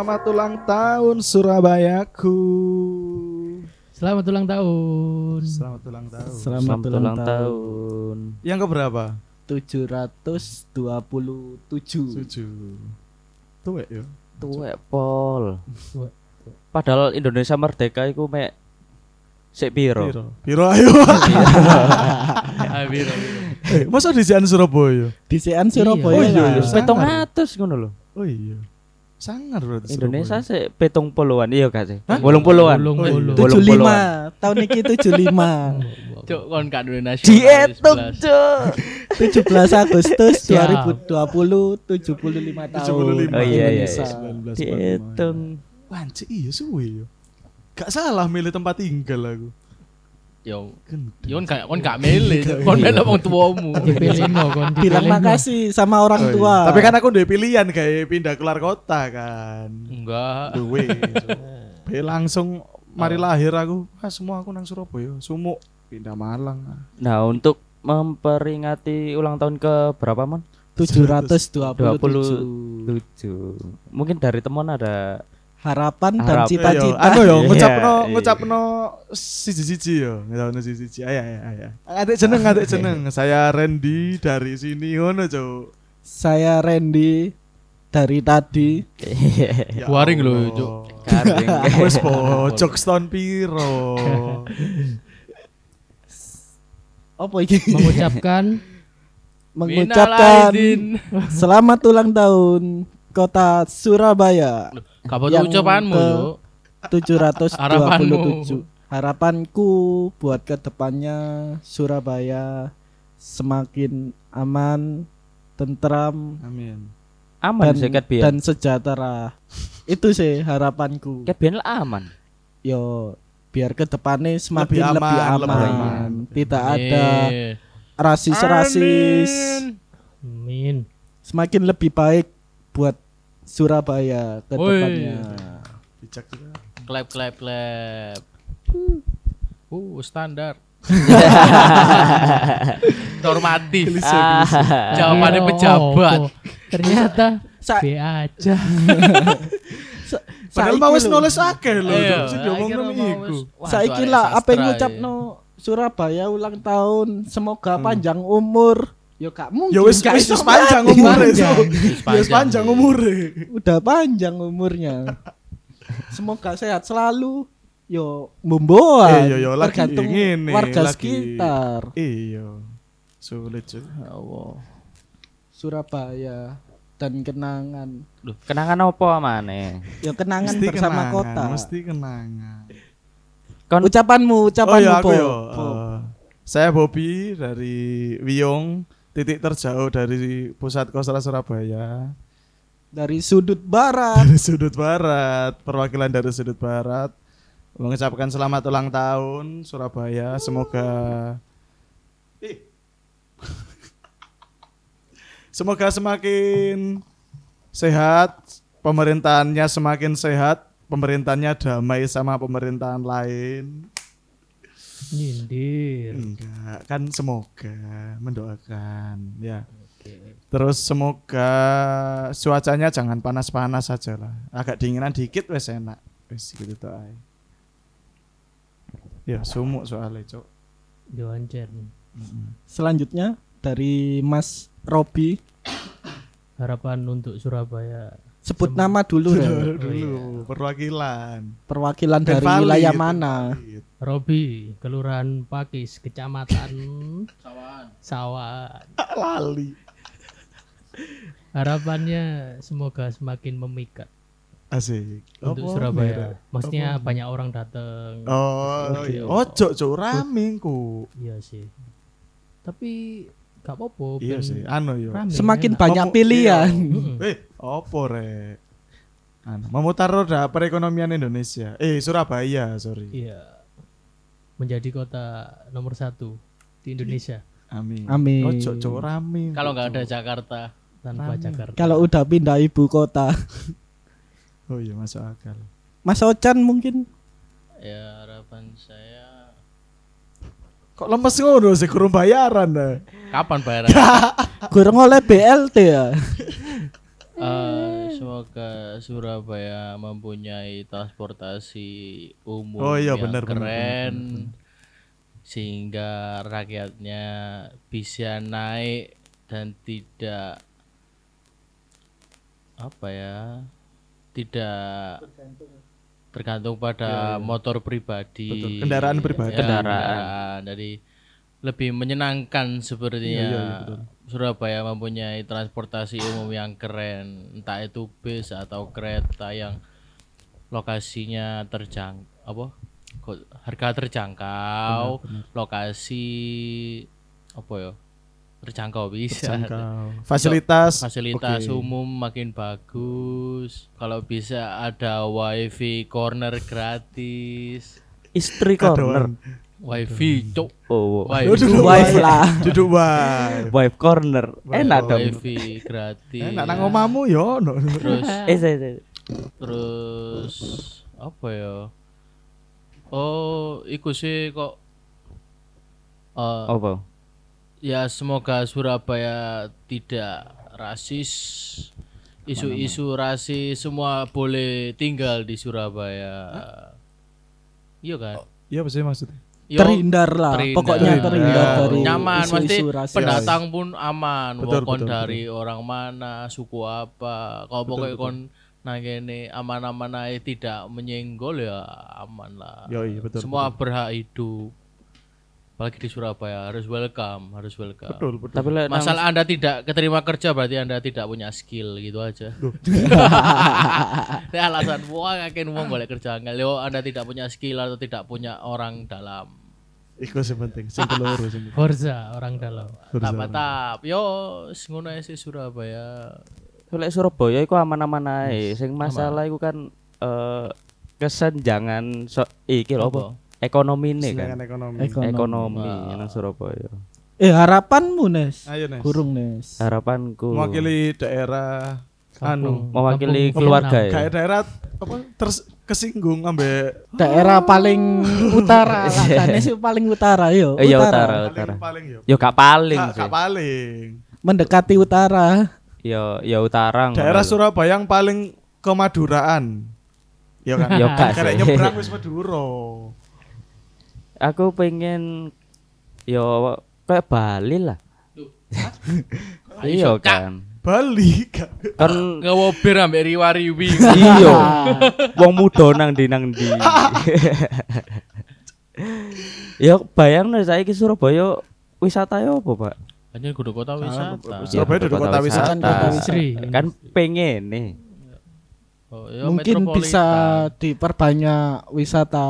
Selamat ulang tahun Surabayaku. Selamat ulang tahun. Selamat ulang tahun. Selamat, ulang, tahun. Yang keberapa? 727. Tujuh. Tuwek ya. Tuwek pol. Tuwek. Padahal Indonesia merdeka iku mek sik piro? Piro? Piro ayo. Ah, biro, biro. eh, masa di Surabaya? Disean Surabaya. Oh iya, lah. iya. Petong atus ngono lho. Oh iya. Sangar berarti Indonesia sik petong puluhan iya gak sih? Bolong puluhan. Bolong Oh, iya. puluh. Puluhan. 75. Tahun ini 75. Cuk, kon gak duwe nasional. Dihitung, 11. Cuk. 17 Agustus Siap. 2020 75 tahun. 75. Oh iya iya. Iya. Dihitung. Wancik iya suwe yo. Gak salah milih tempat tinggal aku. Yo, Gendeng. yo kon gak kon gak milih, Cuk. kon milih wong tuamu. dipilih no kon Bilang makasih sama Oh, orang iya. tua. Tapi kan aku udah pilihan kayak pindah keluar kota kan. Enggak. Duwe. Be langsung mari lahir aku. Ah semua aku nang Surabaya. Sumuk pindah Malang. Nah, untuk memperingati ulang tahun ke berapa, Mon? 727. 27. Mungkin dari teman ada Harapan dan cita-cita. Anu yo Iya, ngucapno iya. ngucapno siji-siji yo, ngucapno siji-siji. Ayo ayo ayo. Adik jeneng adik jeneng. Saya Randy dari sini ngono, Cuk. Saya Randy dari tadi. Ya Waring lho. Cuk. garing. Wes pojok stone piro. Apa iki? mengucapkan Mengucapkan selamat ulang tahun Kota Surabaya. Kapan Yang ucapanmu, ke- Cuk? 727 harapanku buat ke depannya Surabaya semakin aman tentram Amin. Aman dan, sih dan sejahtera itu sih harapanku lah aman. yo biar ke depannya semakin Lebih lebih aman, aman, lebih aman. tidak ada Eh, rasis-rasis Amin. min semakin lebih baik buat Surabaya Bijak juga. Clap clap clap. Uh, standar. Normatif. Jawabannya Oh, pejabat. oh. ternyata Sa- B aja Padahal mau wis nulis akeh lho, Iya, Cuk. Sing diomongno iku. Saiki lah apa ngucapno Surabaya ulang tahun semoga panjang umur. Yo gak mungkin. Ya wis wis panjang umure. Panjang. Cuk. Wis Ya panjang, iya. umure. Udah panjang umurnya. semoga sehat selalu. Yo membawa. Iya, iya, lagi tergantung ngene, warga lagi- sekitar. Iya. Sulit, Cuk. Ya Allah. Surabaya dan kenangan. Loh, kenangan apa maneh? Ya kenangan Mesti bersama kenangan, kota. Mesti kenangan. Kon Ucapanmu, Oh ucapanmu ya aku Po. ya. Po. eh, saya Bobby dari Wiyong, titik terjauh dari pusat kota Surabaya. Dari sudut barat. Dari sudut barat, perwakilan dari sudut barat mengucapkan selamat ulang tahun Surabaya. Semoga Ih. Semoga semakin sehat, pemerintahannya semakin sehat, pemerintahannya damai sama pemerintahan lain. Nyindir Enggak, kan semoga mendoakan ya. Terus semoga cuacanya jangan panas-panas saja lah. Agak dinginan dikit wes enak. Wes gitu tuh ae. Ya, sumuk soalnya, Cok. Joancer Selanjutnya dari Mas Robi. harapan untuk Surabaya Sebut nama dulu ya. Dulu, dulu perwakilan. Perwakilan Dan dari valid, wilayah dan mana? Robi Kelurahan Pakis Kecamatan Sawan Lali. harapannya semoga semakin memikat Asik. untuk Apa? Surabaya Merah. maksudnya Apa? banyak orang datang Oh, iya. ojo, Cok, rame ku. iya sih tapi gak apa-apa Iya sih, anu yo. rame, Semakin enak. banyak pilihan. Eh, opo rek? Anu, memutar roda perekonomian Indonesia. Eh, Surabaya, sorry. iya menjadi kota nomor satu di Indonesia Amin. Amin. Ojo, cok rame. Kalau nggak ada. Jakarta, tanpa Rame. Jakarta Kalau udah pindah ibu kota. Oh iya, masuk akal. Mas Ocan mungkin ya harapan saya Kok lemes ngono sih kurang bayaran dah. kapan bayaran? kurang oleh BLT ya. Eh, semoga Surabaya mempunyai transportasi umum Oh iya, yang benar, keren sehingga rakyatnya bisa naik dan tidak apa ya tidak tergantung pada motor pribadi Iya, Betul, kendaraan pribadi. Ya, Kendaraan. jadi lebih menyenangkan sepertinya. Iya, iya, betul. Surabaya mempunyai transportasi umum yang keren. Entah itu bis atau kereta yang lokasinya terjang apa? Harga terjangkau lokasi apa ya terjangkau bisa Jangkau. Fasilitas fasilitas oke. umum makin bagus kalau bisa ada wifi corner gratis Istri corner. wifi cuk Oh, wifi Duduk Wife lah. Duduk wae. wife corner. Enak dong. wifi gratis Enak nang omamu yo no. terus Eh, terus apa ya oh iku sih kok eh, apa? Ya semoga Surabaya tidak rasis. Isu-isu rasis semua boleh tinggal di Surabaya. Iya kan? Iya apa sih maksudnya? Yo, terhindar lah. terhindar. pokoknya terhindar Ya. dari nyaman. pasti isu-isu rasis. pendatang pun aman. Betul, betul, dari orang mana suku apa. Kalau pokoknya kon nang kene aman-aman aja tidak menyenggol ya aman lah. Yoi, betul, semua berhak hidup apalagi di Surabaya harus welcome harus welcome. Betul, betul. Tapi masalah anda tidak keterima kerja berarti anda tidak punya skill gitu aja. Ini alasan wah yakin uang boleh kerja nggak Leo anda tidak punya skill atau tidak punya orang dalam. Iku sing penting, sing keloro sing. Forza orang dalam. Tap tap. yo ngono ae sih Surabaya. Lek Surabaya iku aman-aman ae. Sing masalah iku kan eh kesenjangan so, iki lho apa? Ekonomi nih kan. Ekonomi. Ekonomi. Ekonomi nang Surabaya. eh harapanmu Nes Ayo Nes. kurung Nes Harapanku Mewakili daerah anu, mewakili Kampung keluarga ya. kayak daerah apa terus kesinggung ambek daerah paling utara lah kan sih paling utara yo Eh, Iya utara, paling utara. paling yo. Yo gak paling Gak, sih. gak paling. mendekati utara Yo yo utara. Daerah. Surabaya yang paling kemaduraan. Ya kan? Yo gak Karek sih. nyebrang wis Madura. Aku pengen yo kayak Bali lah. Iya kan. Bali. Kan bir ambek riwariwi iya. Wong muda nang di nang di. Yo bayang nih saiki Surabaya wisata yo apa, Pak? hanya kudu kota wisata Surabaya Ya, duduk kota wisata. Sri. Kan pengen nih. Oh, ya mungkin bisa diperbanyak wisata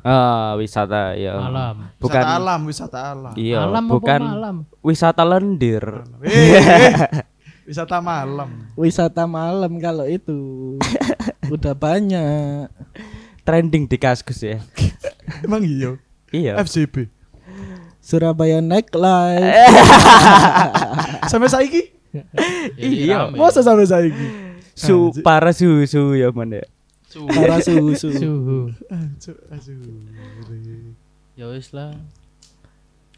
Ah, wisata ya. Malam. Bukan wisata alam, wisata alam. Iya, Malam apa bukan malam? wisata lendir. Eh, eh, wisata malam. wisata malam kalau itu udah banyak Trending di Kaskus ya. Emang iya. Iya. FCB. Surabaya nightlife Sampai saiki? Jadi Iya. Masa sampai saiki? Su para susu ya man ya. Su- para susu Suhu. Aduh, aduh. ya wis lah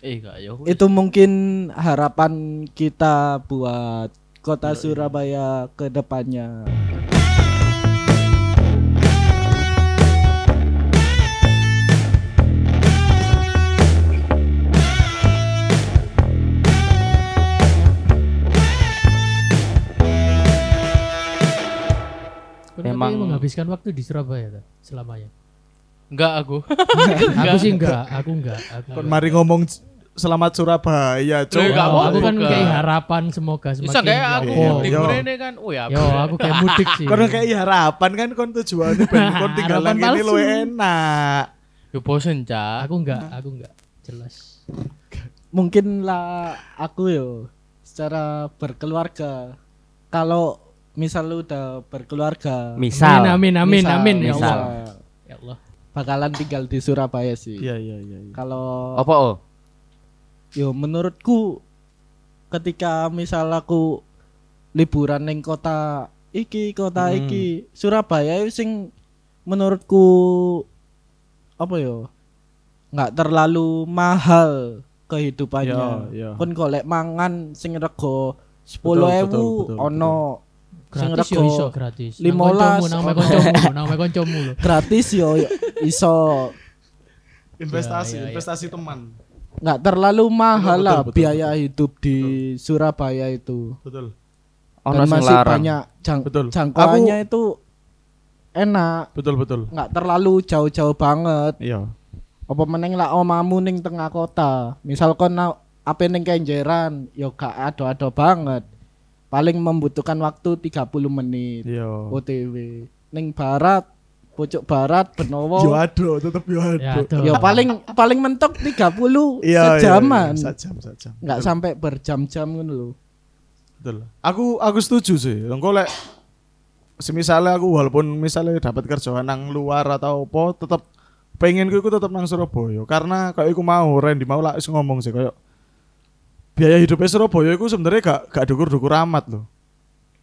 eh gak ya itu mungkin harapan kita buat kota Surabaya ke depannya menghabiskan waktu di Surabaya ta, selamanya. enggak aku Aku sih enggak, aku enggak. Aku Kon enggak. mari ngomong selamat Surabaya, enggak Oh, aku kan kayak harapan semoga bisa semakin kayak aku iya. libur ini kan oh ya Yo, aku kayak mudik sih. Kon kayak harapan kan kon tujuannya ben kon tinggal lagi ini palsu. luwe enak. yo bosen cak Aku enggak, aku enggak. Jelas. mungkin lah aku yo secara berkeluarga kalau misal lu udah berkeluarga Misal. Amin, amin, misal- amin, ya misal Allah. Ya Allah. bakalan tinggal di Surabaya sih Iya, iya, iya. iya. kalau Apa oh? yo menurutku ketika misal aku liburan neng kota iki kota Hmm. iki Surabaya sing menurutku apa yo nggak terlalu mahal kehidupannya Iya, iya. kon golek mangan sing rego Betul, sepuluh betul, ewu betul, ono Sing Gratis yo rego iso gratis. Nang 15, koncomu, Nang mek koncomu, nang lho. gratis yo iso investasi Ya, ya, ya. investasi teman nggak terlalu mahal lah biaya hidup di Surabaya itu. betul Ono masih banyak jang Betul. jangkauannya itu enak, betul betul nggak terlalu jauh-jauh banget. iya Apa meneng lah omamu ning tengah kota. Misal kon apa ning Kenjeran, yo gak ado-ado banget. Paling membutuhkan waktu 30 menit iya OTW. Ning barat, pucuk barat Benowo. yo ado tetep yo ado Ya. Yo paling paling mentok 30 iya sejaman. iya, sejam sejam Nggak Betul, sampai berjam-jam ngono lho. betul aku aku setuju sih engko lek semisalnya aku walaupun misalnya dapat kerjaan nang luar atau apa tetep pengen ku tetep nang Surabaya karena kayak aku mau Randy mau lah wis ngomong sih kayak biaya hidupnya Surabaya itu sebenarnya gak gak dukur-dukur amat loh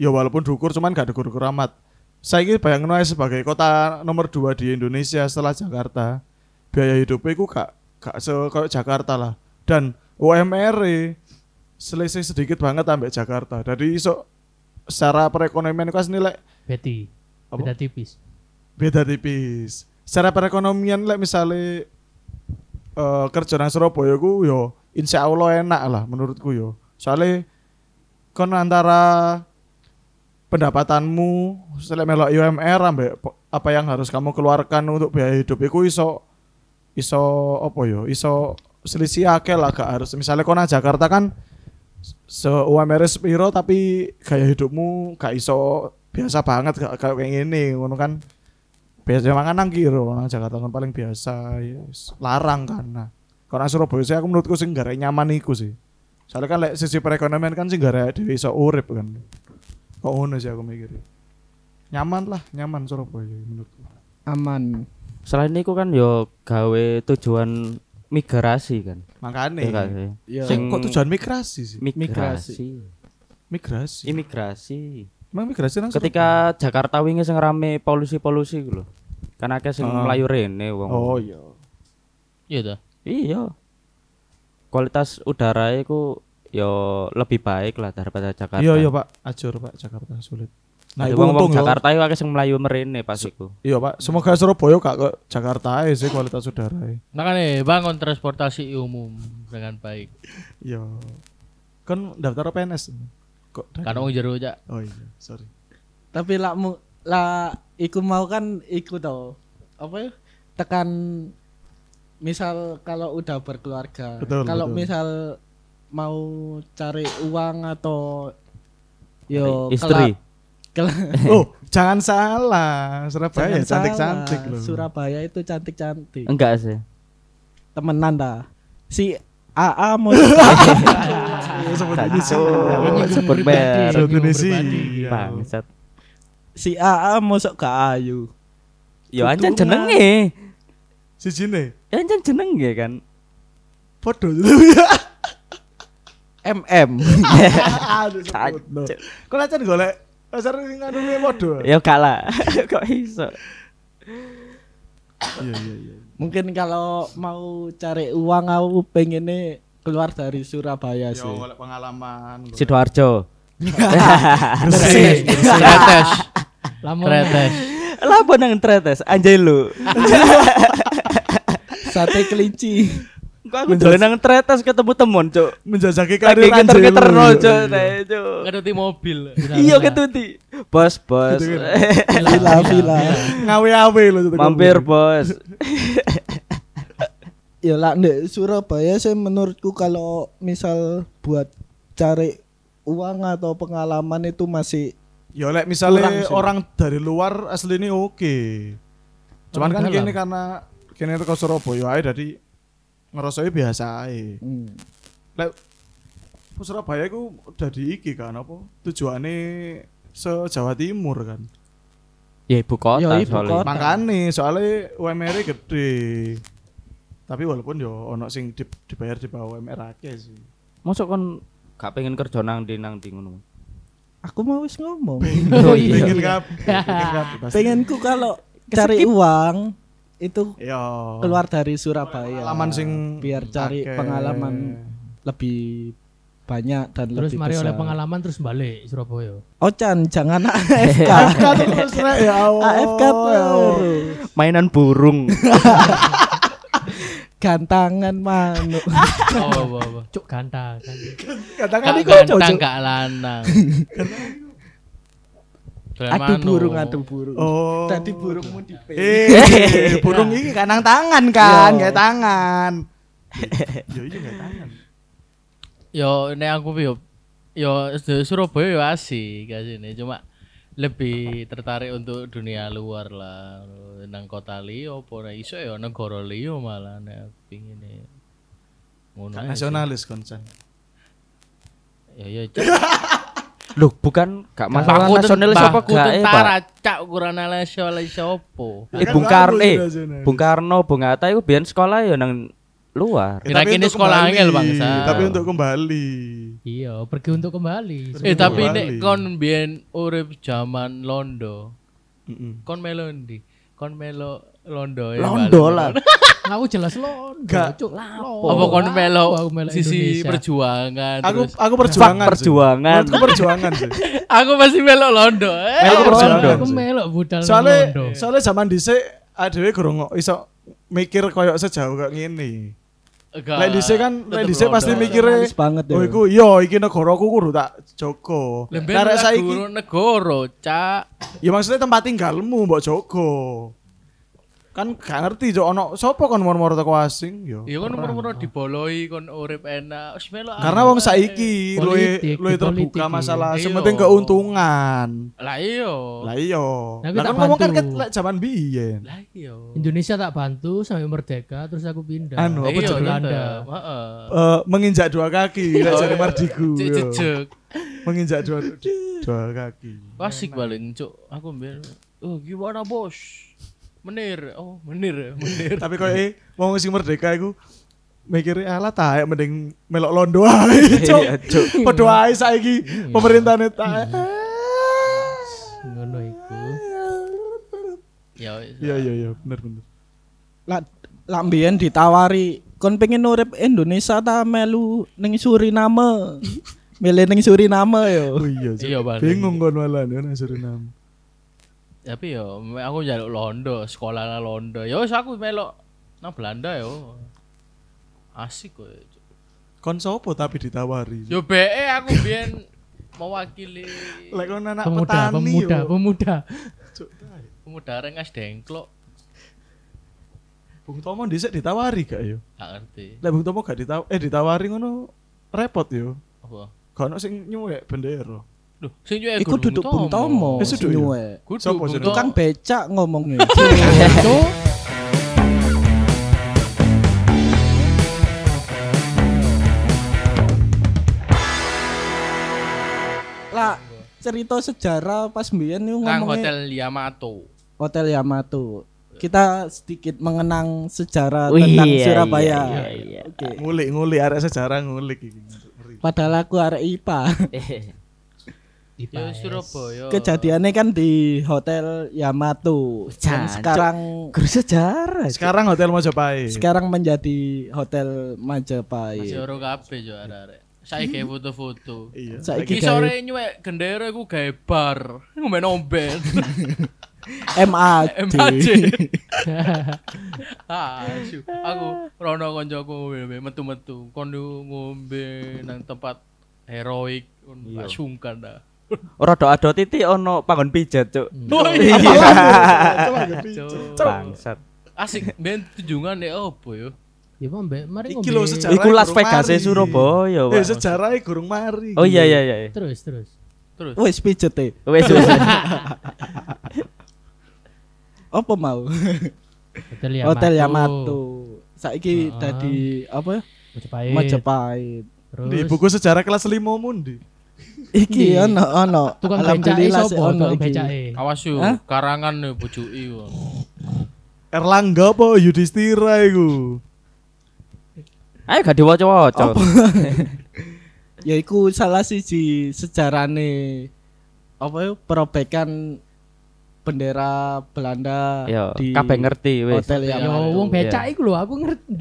ya walaupun dukur cuman gak dukur-dukur amat saya ini bayangin aja sebagai kota nomor dua di Indonesia setelah Jakarta biaya hidupnya itu gak gak se kayak Jakarta lah dan UMR -e selisih sedikit banget sampai Jakarta jadi iso secara perekonomian itu kan nilai. Apa? Beda tipis. beda tipis. Secara perekonomian lek misalnya eh kerja nang Surabaya ku yo insya Allah enak lah menurutku yo. Soalnya kon antara pendapatanmu selek melok UMR ambek apa yang harus kamu keluarkan untuk biaya hidup iku iso iso apa yo iso selisih akeh lah gak harus. Misalnya kon Jakarta kan se UMR sepiro tapi gaya hidupmu gak iso biasa banget gak kayak kayak gini ngono kan. Biasa mangan nang kiro Jakarta kan paling biasa ya wis, larang kan nah kalau nang Surabaya sih aku menurutku sing gara nyaman iku sih soalnya kan lek sisi perekonomian kan sing gara dhewe iso urip kan kok ngono sih aku mikir nyaman lah nyaman Surabaya menurutku Aman. Selain itu kan yo gawe tujuan migrasi kan. sih? Iya. Sing kok tujuan migrasi sih Migrasi. migrasi Imigrasi. emang migrasi nang Ketika Jakarta wingi sing rame polusi-polusi ku lho. Kan akeh sing Ah. mlayu rene wong. Oh iya Iya dah. Iya. Kualitas udara iku yo lebih baik lah daripada Jakarta. iya iya pak ajur pak Jakarta sulit nah Nah, wong untung yo. Jakarta iku akeh sing mlayu merene pas iku. Iya pak, semoga Surabaya gak ke Jakarta sih kualitas udara Makanya bangun transportasi umum dengan baik. Iya. Kan daftar PNS. Kok dari- Karena wong jero aja. Oh iya, sorry. Tapi lah mu lah iku mau kan iku tau. Apa ya? Tekan misal kalau udah berkeluarga. Betul, kalau betul. misal mau cari uang atau yo Istri. Oh, jangan salah. Surabaya Jangan cantik-cantik salah, loh. Surabaya itu cantik-cantik. Enggak sih. Temenan dah. Si AA mau Iya, sebut ini sih. Menyinggung sebut pribadi, merek. Sebut menyinggung ini sih. pribadi. Iya. Bangsat. si AA mau sok ke Ayu. Yo Kutungan. jenenge. Si Jine. Ya ancen jenenge kan. Podo ya. MM. Aduh. Kok acan golek pasar sing kuwi podo. Ya gak lah. Kok iso? Iya, iya, iya. Mungkin kalau mau cari uang aku pengennya keluar dari Surabaya Yo sih. golek pengalaman. Sidoarjo. Bersih. Kretes. Lamun Kretes. Lah apa nang tretes anjay lu. Sate kelinci. Kok aku nang tretes ketemu temon, Cuk. menjajaki karir keter-keter no, Anjelu. Cuk. Cuk. Ngerti mobil. Iya ketuti. Bos, bos. Villa villa. Ngawe-awe loh. tuh. Mampir, Bos. Ya lah ndek Surabaya sih menurutku kalau misal buat cari uang atau pengalaman itu masih Ya lek misalnya orang dari luar asli ini oke. Cuman kan gini karena kini ke Surabaya ae dari ngerasanya biasa ae. hmm, Lek Surabaya itu udah di iki kan apa tujuannya se Jawa Timur kan. Ya ibu kota Ya, ibu soalnya. kota. Makanya soalnya UMR gede. Tapi walaupun yo ono sing di- dibayar di bawah UMR akeh sih. Mosok kon gak pengen kerja nang di nang di ngono. aku mau wis ngomong. Oh iya. Pengen kabeh, pengen. Pengenku kalau cari uang itu Yo. keluar dari Surabaya. pengalaman sing biar cari akeh. pengalaman lebih banyak dan Terus lebih mari oleh besar. pengalaman terus balik Surabaya. Ocan jangan AFK. AFK terus rek ya Allah. AFK terus. Mainan burung. Gantangan manuk. Oh, apa apa. Cuk gantang. Katakan Gak iku gantang cocok. gak lanang. Dolan Adu manuk. burung, adu burung. Oh. Tadi burungmu di Eh, burung ini kanang tangan kan, Yo. kayak tangan. Yo iya kayak tangan. Yo nek aku yo yo Surabaya yo asik sini cuma lebih tertarik untuk dunia luar lah nang kota liyo apa nek iso yo negara liyo malah nek pingin ngono nasionalis konsen. ya ya Loh, bukan gak masalah nasionalis apa gak tentara Pak? cak ukuran nasionalis apa Eh Bung Karno eh Bung Karno, Bung Hatta itu biyen sekolah ya nang luar. Eh, Kira tapi untuk sekolah angel, bangsa. Tapi untuk kembali. Iya, pergi untuk kembali. eh tapi nek kon biyen urip zaman londo Mm-mm. kon melo ndi kon melo londo ya Londo lah. Aku jelas londo, Gak. cuk. apa kon melo Aku melo sisi Indonesia. perjuangan Aku terus aku perjuangan. Perjuangan. Aku perjuangan sih. aku masih melo londo eh Melo aku perjuangan. Aku melok budal Soalnya londo. soalnya zaman dhisik adewe gurung iso mikir koyo sejauh kayak ngene. Lek dhisik kan lek dhisik pasti mikire banget ya. Oh iku iya iki negaraku kudu tak Karek lah saiki guru negoro cak ya maksudnya tempat tinggalmu mbok jogo. Kan gak ngerti jo ono sapa kon moro-moro teko asing yo. iya kon nomor-nomor diboloi kon urip enak wis Karena wong saiki luwe Politik, luwe terbuka politik, masalah iya. sementing keuntungan. lah iya Lah iya. Tapi Lah tak kan ngomong kan lek zaman biyen. lah iya Indonesia tak bantu sampai merdeka terus aku pindah. Anu, apa iya? Belanda. tetep, heeh Eh, menginjak dua kaki lek jare mardigu. Cek yo. cek cek. Menginjak dua dua kaki. Asik paling cuk. Aku mbien. Oh, gimana bos? Menir. Oh, menir, menir. Tapi koyo eh wong sing merdeka iku mikirnya ala taek mending melok londo ae. Cuk. Iya, Cuk. Padha ae saiki pemerintahane taek. Ngono iku. Ya wis. Iya iya iya bener bener. Lah mbiyen ditawari kon pengen urip Indonesia ta melu ning Suriname. Milih ning Suriname yo. Oh iya. Iya. Bingung kon malah yo nang Suriname. Tapi yo aku njaluk Londo, sekolah nang Londo. Ya wis aku melok nang Belanda yo. Asik kok. Kon sopo tapi ditawari. Yo BE aku mbien mewakili Lek kon anak Pemuda, petani pemuda, yo. pemuda. Pemuda rengas dengklok. Bung Tomo dhisik ditawari gak yo? Gak ngerti. Lek Bung Tomo gak ditawari eh ditawari ngono repot yo. Apa? Gak ono sing nyuwek bendera. Duh, sing nyuwek Iku duduk Bung Tomo. Eh, ya? nyuwe. Kudu Sopo sih? Tukang becak ngomongnya. Lah cerita sejarah pas mbiyen niku Nang ngomongnya Hotel Yamato. Hotel Yamato. Kita sedikit mengenang sejarah Wih, tentang iya, Surabaya. iya, iya. Oke. Ngulik-ngulik arek sejarah ngulik iki. Padahal aku arek IPA. Ya Surabaya. Kejadiannya kan di Hotel Yamato. Dan sekarang Guru sejarah. Cuk. Sekarang Hotel Majapahit. sekarang menjadi Hotel Majapahit. Masih oro kabeh yo arek-arek. Saya kayak foto-foto. Iya. Saiki Iki sore nyuwek gendera iku gawe bar. Ngomben omben. MAD. MAJ. ah, aku rono koncoku ngombe metu-metu. Kon ngombe nang tempat heroik Iya. kon sungkan dah. Ora do ado titik ono panggon pijat, Cuk. Oh iya. Cuk. Bangsat. Asik ben tunjungan nek opo yo. Ya Pak, Mbak, mari Iki lho sejarah. Iku Las Vegas e Surabaya, Eh Pak. sejarahnya gurung mari. Oh iya iya iya. Terus, terus. Terus Wes pijet e. Wes wes. Apa mau? Hotel Yamato. Hotel Yamato. Saiki dadi apa? Majapahit. Majapahit. Terus Di buku sejarah kelas 5 mundi. Iki Iya. ono ono. tukang becake Alhamdulillah sih sapa? ono Tukang becake. awas yo karangan yo bujuki yo. Erlangga apa Yudhistira iku? Ayo gak diwaca-waca. Ya iku salah siji sejarahne apa ya perobekan bendera Belanda Yo, di kabeh ngerti wis. hotel yang Yo wong becak iku lho, aku ngerti.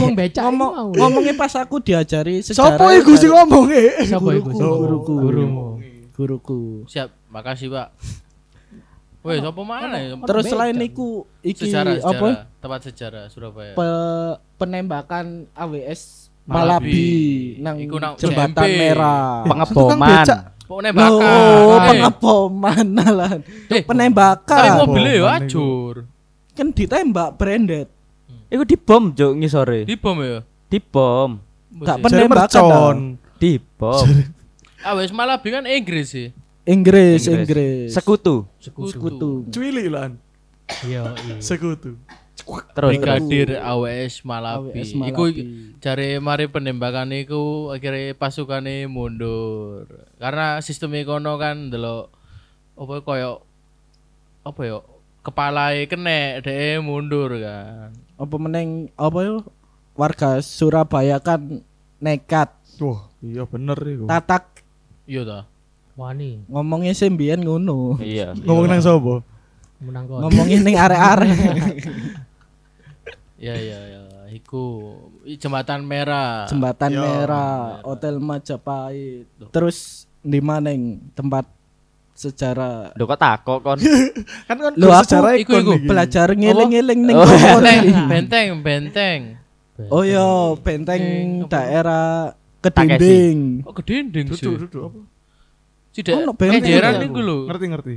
Wong becak iku ngomong mau. ngomongnya pas aku diajari sejarah Sopo iku sing ngomong e? Siapa iku? guruku, guruku. Gurumu. guruku Siap, makasih Pak. Woi, siapa mana ya? terus selain iku iki Sejarah, apa sejarah, tempat sejarah Surabaya. pe- penembakan AWS Malabi. Malabi nang Iku nang jembatan merah Pengeboman. Loh, bakar. pengeboman lah. Eh, penembakan. Tapi mobilnya ya acur. kan ditembak branded. Iku dibom juk ngisore. Di bom ya. Dibom. Gak penembakan. Dibom. Ah wes Malabi kan Inggris sih. Inggris, Inggris. Sekutu. Sekutu. Cuili lan. Iya, iya. Sekutu. Terus. Brigadir AWS Malabi. AWS Iku Malabi. cari mari penembakan iku akhirnya pasukannya mundur. Karena sistem kono kan delok apa koyo apa ya kepala kena dhek mundur kan. Apa meneng apa yo? Warga Surabaya kan nekat Wah, iya bener iku. tatak Iya ta. Wani ngomongnya sembian ngono. Iya. Ngomong nang sapa? menang kon. ngomongin ning arek-arek. Iya iya iya. Iku jembatan merah. Jembatan Yo, Merah, Hotel Majapahit. Terus di mana yang tempat sejarah Lho kok takok kon. Kan kan Lu aku sejarah iku- iku, belajar ngeling-ngeling ning Oh. Benteng, benteng, benteng. Oh iya, benteng Benteng apa? daerah. Kedinding. Kok gedendeng sih? Duduk, duduk apa? Tidak. Ono benteng Ejeran aku. iku lho. Ngerti ngerti.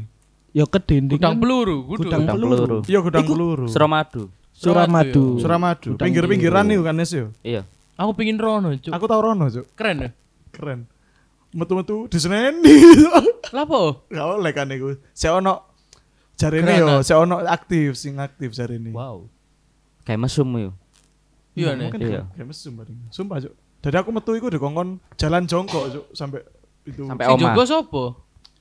Ya Kedinding. Gudang peluru, gudang. Peluru. Iya gudang Iku- peluru. Suramadu. Suramadu. Suramadu. Pinggir-pinggiran nih kan Nes yo. Iya. Aku pingin rono, Cuk. Aku tau rono, Cuk. Keren ya? Keren. Metu-metu diseneni. Lah apa? Gak oleh kan iku. Saya ono jarine yo, saya ono aktif sing aktif jarine. Wow. Kayak mesum yo. Iya nih. Mungkin Iya. kayak mesum paling. Sumpah, Cuk. Dari aku metu iku dikongkon jalan jongkok, Cuk, sampai itu. Sampai oma. Jogo sopo?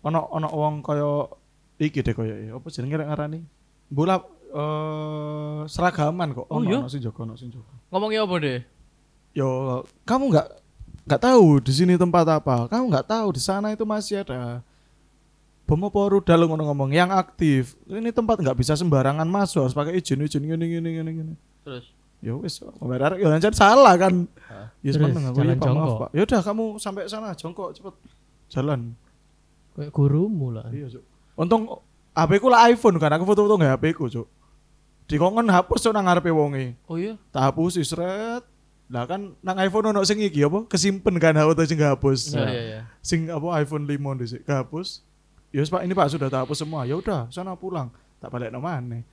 ono ono wong kaya iki deh kaya apa jenenge ngarani? Bola eh seragaman kok. Oh, Ono iya? ono sing jaga, ono sing jaga. Ngomongnya apa deh? Yo, kamu nggak nggak tahu di sini tempat apa? Kamu nggak tahu di sana itu masih ada bom apa rudal ngono ngomong yang aktif. Ini tempat nggak bisa sembarangan masuk, harus pakai izin izin gini gini gini gini. Terus Ya wis, komentar ya lancar salah kan. Ya Terus, seneng aku ya Pak, maaf jongkok. Pak. Ya udah kamu sampai sana jongkok cepet jalan. Kayak gurumu lah. Iya, Cuk. Untung HP ku lah iPhone kan, aku foto-foto nggak HP ku, Cuk. Dikongkon hapus nang ngarepe wonge. oh iya. Tak hapus sret. Lah kan nang iPhone ono sing iki apa? Kesimpen kan foto sing hapus. Iya iya iya. Sing apa iPhone 5 dhisik kehapus. Ya Pak, ini Pak sudah tak hapus semua. Ya udah, sana pulang. Tak balik maneh.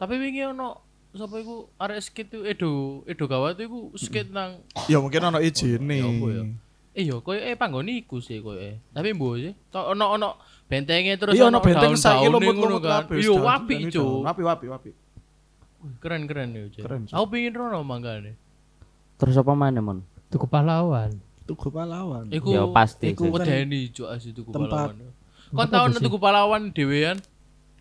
Tapi wingi ono sapa iku arek skate itu Edo Edo Gawat iku skate nang Ya mungkin ono izin nih. ya ya? Eh yo koyo eh panggone iku sih koyo eh. Tapi mbo sih. Ono ono bentenge terus Iya ono benteng saiki lumut-lumut kabeh. Iya wapi cuk. daun. Wapi wapi wapi. Keren keren cuk. Keren, Cuk. Aku pengin rono mangkane. Terus apa mana mon? Tuku pahlawan. Tugu pahlawan. Iku Ya pasti. iku- kan wedeni cuk asli tuku tempat- pahlawan. Kon tau nek tuku pahlawan dhewean?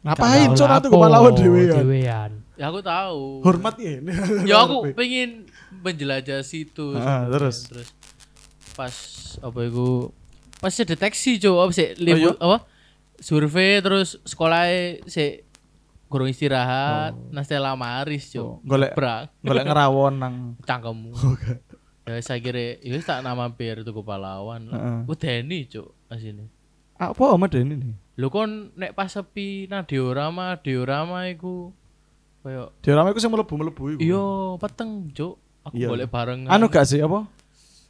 Ngapain cuk kepala apa? dhewe ya. Dewean. Ya aku tahu. Hormat ya ini. ya aku pengen menjelajah situ Ah, terus? terus pas apa itu pas deteksi cow apa sih libur iya? apa survei terus sekolahnya si kurang istirahat nah setelah maris Oh, cow golek brak golek ngerawon nang cangkemmu ya saya kira ya tak nama mampir tuku pahlawan Heeh. wedeni cuk asine apa om ada ini nih? lho kon nek pas sepi nah diorama diorama iku koyo Diorama iku sing mlebu-mlebu iku. iya peteng cuk aku Iya. boleh bareng Anu gak sih apa?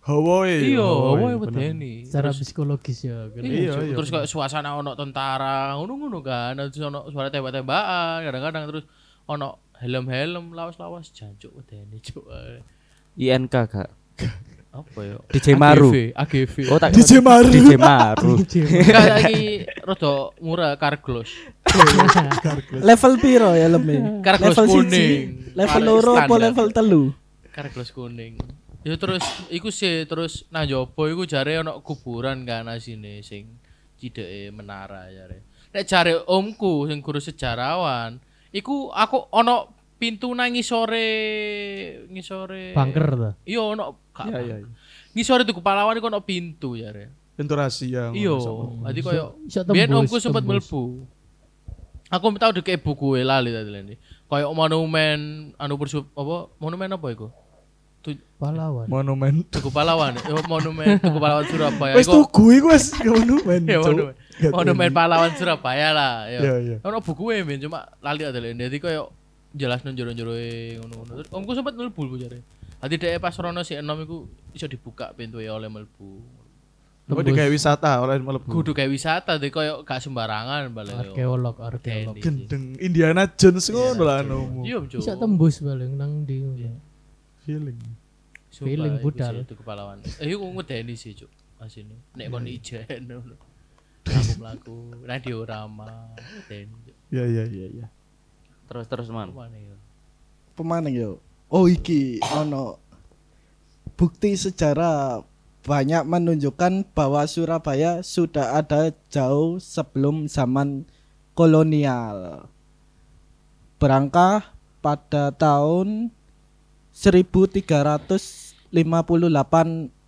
Hawaii. iya bener. wedeni Secara Terus- psikologis ya. kan. Iya, Iya, Cuk. iya, terus kayak suasana ono tentara, ngono-ngono kan. Terus ono suara tembak-tembakan, kadang-kadang terus ono helm-helm lawas-lawas jancuk wedeni cuk. INK gak? Apa ya? DJ Maru. AGV. Oh tak DJ Maru. DJ Maru. Kayak lagi rada murah Carglass. Level piro ya lembe? Carglass level kuning. level loro apa level telu? Carglass kuning. Ya terus iku sih terus nang jopo iku jare ono kuburan kan asine sing cideke menara jare. Nek jare omku sing guru sejarawan, iku aku ono pintu nang ngisore ngisore Bunker tuh. Iya ono gak Iya iya. iya. Ngisore tuku pahlawan iku ono pintu jare. Pintu rahasia. Iya, dadi koyo biyen omku sempat mlebu. Aku tau deke buku lali tadi lali. Kayak monumen anu bersup apa monumen apa iku? Tu- Pahlawan. Monumen. Tugu Pahlawan, eh, monumen Tugu Pahlawan Surabaya. Wes tugu iku wes monumen. Ya Cuk. monumen. Monumen pahlawan Surabaya lah. Iya, Ya. iya. Ono buku e men cuma lali ada lho. Dadi koyo jelas nang jero-jero e ngono-ngono. Omku sempat mlebu bu jare. Dadi dhek pas rono si enom iku iso dibuka pintu ya oleh mlebu. Apa digawe wisata oleh mlebu. Kudu kayak wisata deh koyo gak sembarangan balik. Arkeolog, arkeolog. Gendeng Indiana Jones ngono lah anumu. Iya, Cuk. Bisa tembus paling nang di. Feeling. Sumpah, feeling budal. sih, Tugu pahlawan. Eh iku ngedeni sih, Cuk. Asine. Nek kon ijen ngono. Aku mlaku nang diorama. ngedeni, Cuk. Ya ya ya ya. Terus terus man. Pemaning yo. Oh iki ono bukti sejarah banyak menunjukkan bahwa Surabaya sudah ada jauh sebelum zaman kolonial. Berangkah pada tahun 1358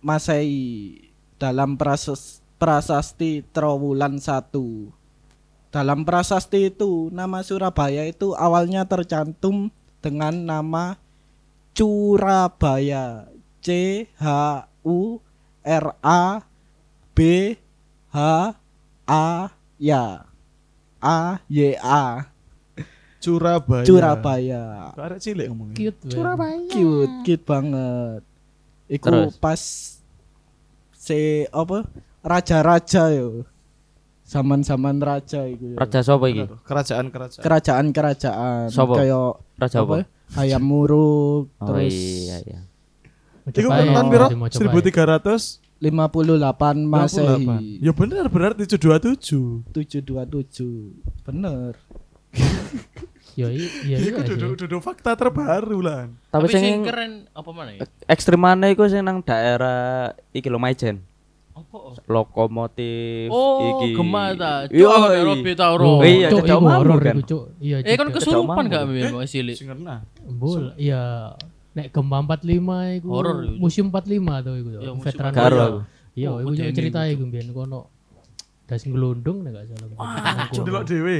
Masehi dalam prasas- prasasti Trowulan 1. Dalam prasasti itu nama Surabaya itu awalnya tercantum dengan nama Curabaya. C H U R A B H A ya. A Y A. Surabaya. Kok arek cilik ngomongnya. Cute. Surabaya. Cute, cute banget. Iku Terus? pas si apa? Raja-raja yo. Zaman-zaman raja iku yo. Raja sapa iki? Kerajaan-kerajaan. Kerajaan-kerajaan Sopo? kayak Raja apa? Hayam Muruk Oh terus iya iya. Iku Coba kan ya, piro? mau coba ya. 1300 58 Masehi. Ya bener berarti 727. 727. Bener. I- iya Iku iya sih. duduk duduk fakta terbaru lah. Tapi Tapi sing sing keren apa mana ya? ekstrim mana iku sing nang daerah iki lho. Apa? Lokomotif Oh, iki. Gemah ta. Cuk, Iya, iya. Robi Oh, ro. iya, Cecok iku Mambu horor kan? Iya, Eh kan kesurupan gak men wong cilik. Sing kena. Bul, iya. Nek Gempa 45 iku Horor museum 45 tuh iku. Iya, Veteran. Karo Iya. Iya, Oh, iku cerita iku, mbiyen kono. Das ngelundung nek gak salah. Kono. Delok dhewe.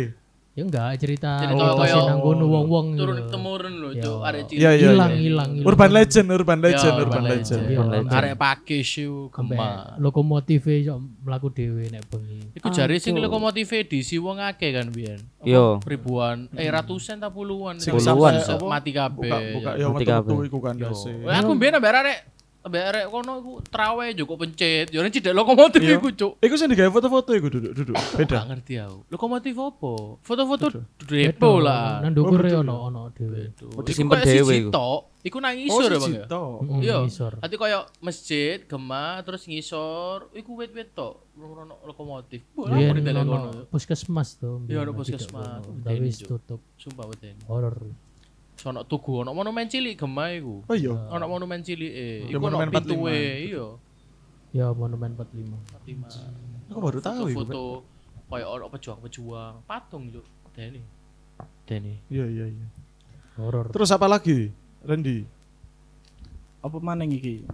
Ya enggak cerita Cerita lokasi kayak- nang kono wong-wong gitu. Turun temurun lho, Iya. Cuk, arek cilik. Iya, iya, Hilang, iya. hilang, hilang. Urban legend, urban legend, Ya, urban urban legend. Iya, legend. Arek pakis iku Sampai gemah. lokomotif iso mlaku dhewe nek bengi. Iku jari sing lokomotif diisi wong akeh kan biyen. Yo. Ribuan, eh ratusan ta puluhan. Sing puluhan. mati kabeh. Buka buka ya Mati metu-metu kabeh. iku kan Yo. dasi. Aku biyen ambek arek ambek arek kono iku trawe joko pencet. Yo cidek lokomotif Iya. iku, Cuk. Iku sing digawe foto-foto iku duduk duduk. Beda. Gak ngerti aku. Lokomotif apa? Foto-foto depo lah. Nang ndukur Oh, ono ono dhewe. Iku disimpen dhewe iku. Iku nang Oh, ngisor ya, Bang. ya? Iya. Nanti koyo masjid, gema, terus ngisor, iku wit-wit tok. Ono lokomotif. Ditele ono puskesmas tuh. Iya, ono puskesmas. Tapi tutup. Sumpah weten. Horor. Sono tugu ono monumen cilik gema iku. Oh iya. Ono monumen cilik e. Ya, Iku ono 45. iya. Ya monumen 45. Fatima. Aku baru tahu iku. Foto koyo ono pejuang-pejuang, patung Cuk. Deni. Deni. Iya iya iya. Horor. Terus apa lagi? Randy. Apa maneng iki?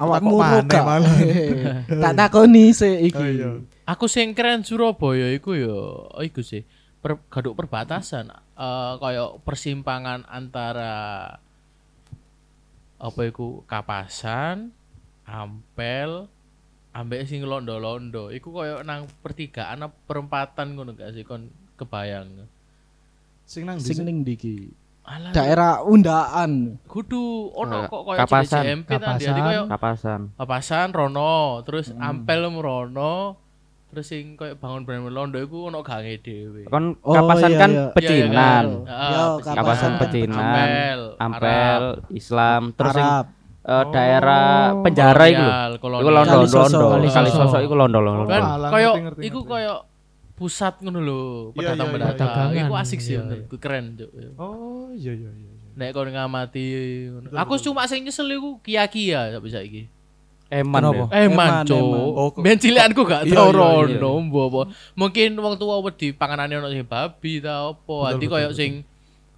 Awakmu gak? malah? Tak takoni sik iki. Oh iya. Aku sing keren Surabaya iku yo iku sih. Per, gaduk perbatasan eh kayak persimpangan antara apa iku Kapasan, Ampel, ambek sing londo-londo. Iku koyo nang pertigaan apa perempatan ngono gak sih kon kebayang. Sing nang Sing ning ndi iki? Alah, Daerah undaan. kudu ono kok koyo Kapasan. Kapasan. koyo Kapasan. Kapasan rono, terus Ampel rono, terus sing koyo bangun bangun londo iku ono gange dhewe. Kon Oh, kapasan iya, kan iya. pecinan. Pecinan. Kapasan pecinan. Ampel, Ampel, Islam, terus sing eh, daerah penjara iku lho. Kolonial, kolonial. Iku londo londo. Kali sosok iku londo londo. Kan koyo iku koyo pusat ngono lho, Iya, pedagang iya, iya. pedagang. Dagangan, Iku asik sih iya, menurutku keren, Cuk. Oh iya iya iya. iya. Nek kon ngamati. Aku cuma sing nyesel iku kia-kia sampai saiki. Eman Kenapa? ya. Eman, eman. Oh, cilikanku gak Iya, tau iya, iya. rono, mbok apa. Mungkin wong tua wedi panganane ono sing babi ta apa. Ati koyo sing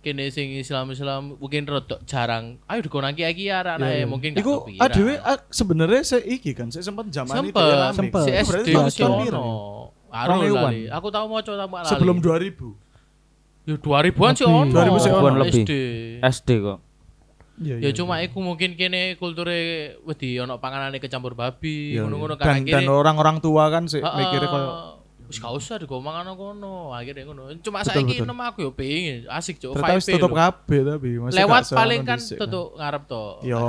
kene sing Islam-Islam mungkin rodok jarang. Ayo dikonang kia-kia arek Iya, iya. mungkin gak Iku kepikiran. adewe ah, sebenarnya saya iki kan, saya sempat zaman itu ya Sempet. Si SD Iya, tahun ono. Aku tau maca tak lali. Sebelum 2000. Yo 2000-an sih Lebih. ono. 2000 sih ono. SD. SD kok. Iya, Ya cuma iku mungkin kene kulture wedi ono panganane kecampur babi, Iya, ngono-ngono iya. dan, kan dan orang-orang tua kan sih Heeh. mikirnya koyo wis gak usah digo mangan kono, akhirnya ngono. Cuma Betul, saiki nem aku yo pengen asik cuk vibe tutup lho. kabeh tapi masih Lewat paling kan tutup ngarep to. Yo.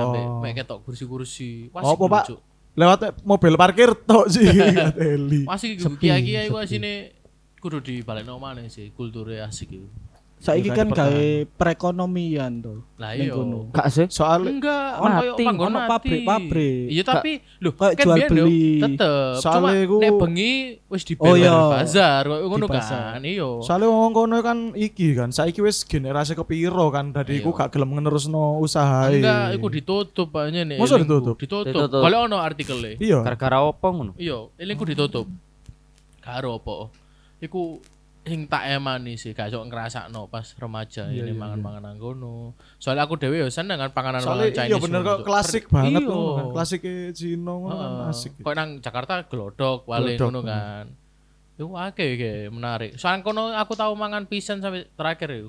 Mek ketok kursi-kursi. Wah, lho, Pak? Lewat mobil parkir tok sih Eli Masih kiai-kiai sepi. sini kudu dibalekno maneh sih kulture asik iku. Saiki kan gawe perekonomian tuh. Lah iya. Gak sih? soal Enggak, ono panggon pabrik-pabrik. Iya tapi lho Kayak kan jual beli. tetep. Soalnya Cuma nek bengi wis di Oh, iya. bazar koyo ngono kan. Iya. soalnya wong kono kan iki kan saiki wis generasi kepiro kan dadi iku Iya. gak gelem ngerusno usaha Enggak, iku ditutup aja nih. Masa ditutup? Ditutup. Kalau ono artikelnya. iya Gara-gara apa ngono? Iya, elingku ditutup. Karo apa? Iku sing tak emani sih, gak sok ngrasakno pas remaja Iya, ini iya, mangan-mangan nang kono. Soalnya aku dhewe yo seneng kan panganan soalnya Chinese. iya bener kok klasik banget iya. ngono kan klasik Cino ngono kan asik Kok nang Jakarta glodok paling ngono kan. Iku akeh kayak menarik. Soalnya kono aku tahu mangan pisan sampai terakhir yo.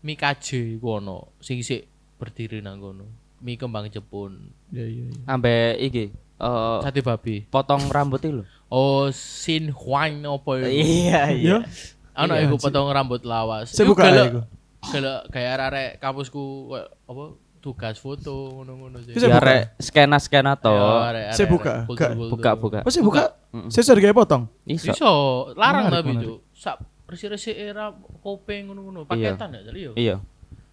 Mie kaje iku ono sing berdiri nang kono. Mie kembang Jepun. iya iya iya. Ambek iki eh Sate babi. potong rambut itu lho. Oh, Sin Huang opo iku? Iya, iya Ano Iya, iku potong rambut lawas. Saya Iku buka iku. gelek kayak arek kampusku apa tugas foto ngono-ngono sih. Ya buka? rek skena-skena to. Saya buka. Buka, buka. Masih buka Mm-mm. saya sudah kayak potong Iso. Iso, larang tapi cuk. Sak resi-resi era kopeng ngono-ngono, Iya. paketan ya jadi yo. Iya.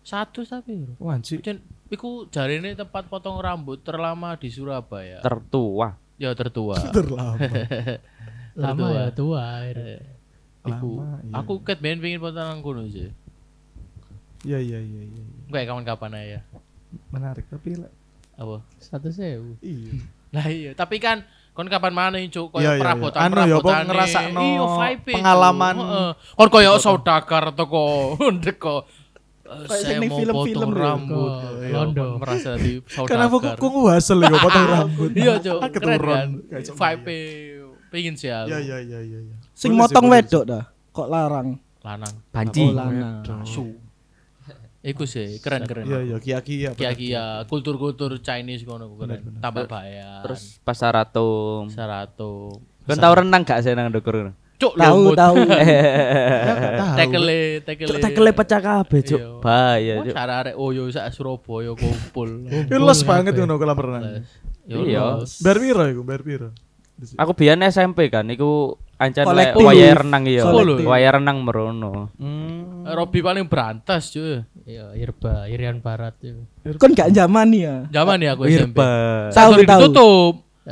Satu tapi. wah anjir iku jarine tempat potong rambut terlama di Surabaya. Tertua. ya tertua. terlama Lama Tertua. ya tua. akhirnya. Iku, Lama, iya. aku ket ben pengen potong nang kono sih. iya iya iya iya iya. Kayak kapan-kapan aja. menarik tapi lah Apa? Satu sewu. iya Lah iya, tapi kan kon kapan mana cuk koyo Iya, iya, iya. perabotan Anu ya, apa perabotan ngerasakno iya vibe pengalaman. kon koyo saudagar ndeko eh, Kayak saya sing ning mau film-film potong lho. rambut Iya, Londo. merasa di Kenapa kok saudagar kok hasil ya potong rambut? iya keren keturun. kan Kayak cuma vibe pengen sih aku Iya iya iya iya iya. Sing motong wedok dah. Kok larang? lanang Banci. Oh, lanang. su Iku sih keren keren. Iya iya kia-kia. kia kia kultur-kultur Chinese kono keren Bener, tambah bayan Terus pasar atom. serato Kan tau renang gak sih nang ndukur? Cuk Tahu lumut. tahu. tekele tekele Tekele pecah kabeh, Cuk. Iya. Bahaya, Cuk. arek oyo sak Surabaya kumpul. Les banget ngono kolam renang. Iya. Bar piro iku? Bar piro? Aku biyen SMP kan, iku ancen waya renang iya. Waya renang merono. Hmm. Robi paling berantas cuy. Iya, Irba, Irian Barat itu. Kon gak zaman ya. Zaman ya aku SMP. Irba. Tahu, Tahu.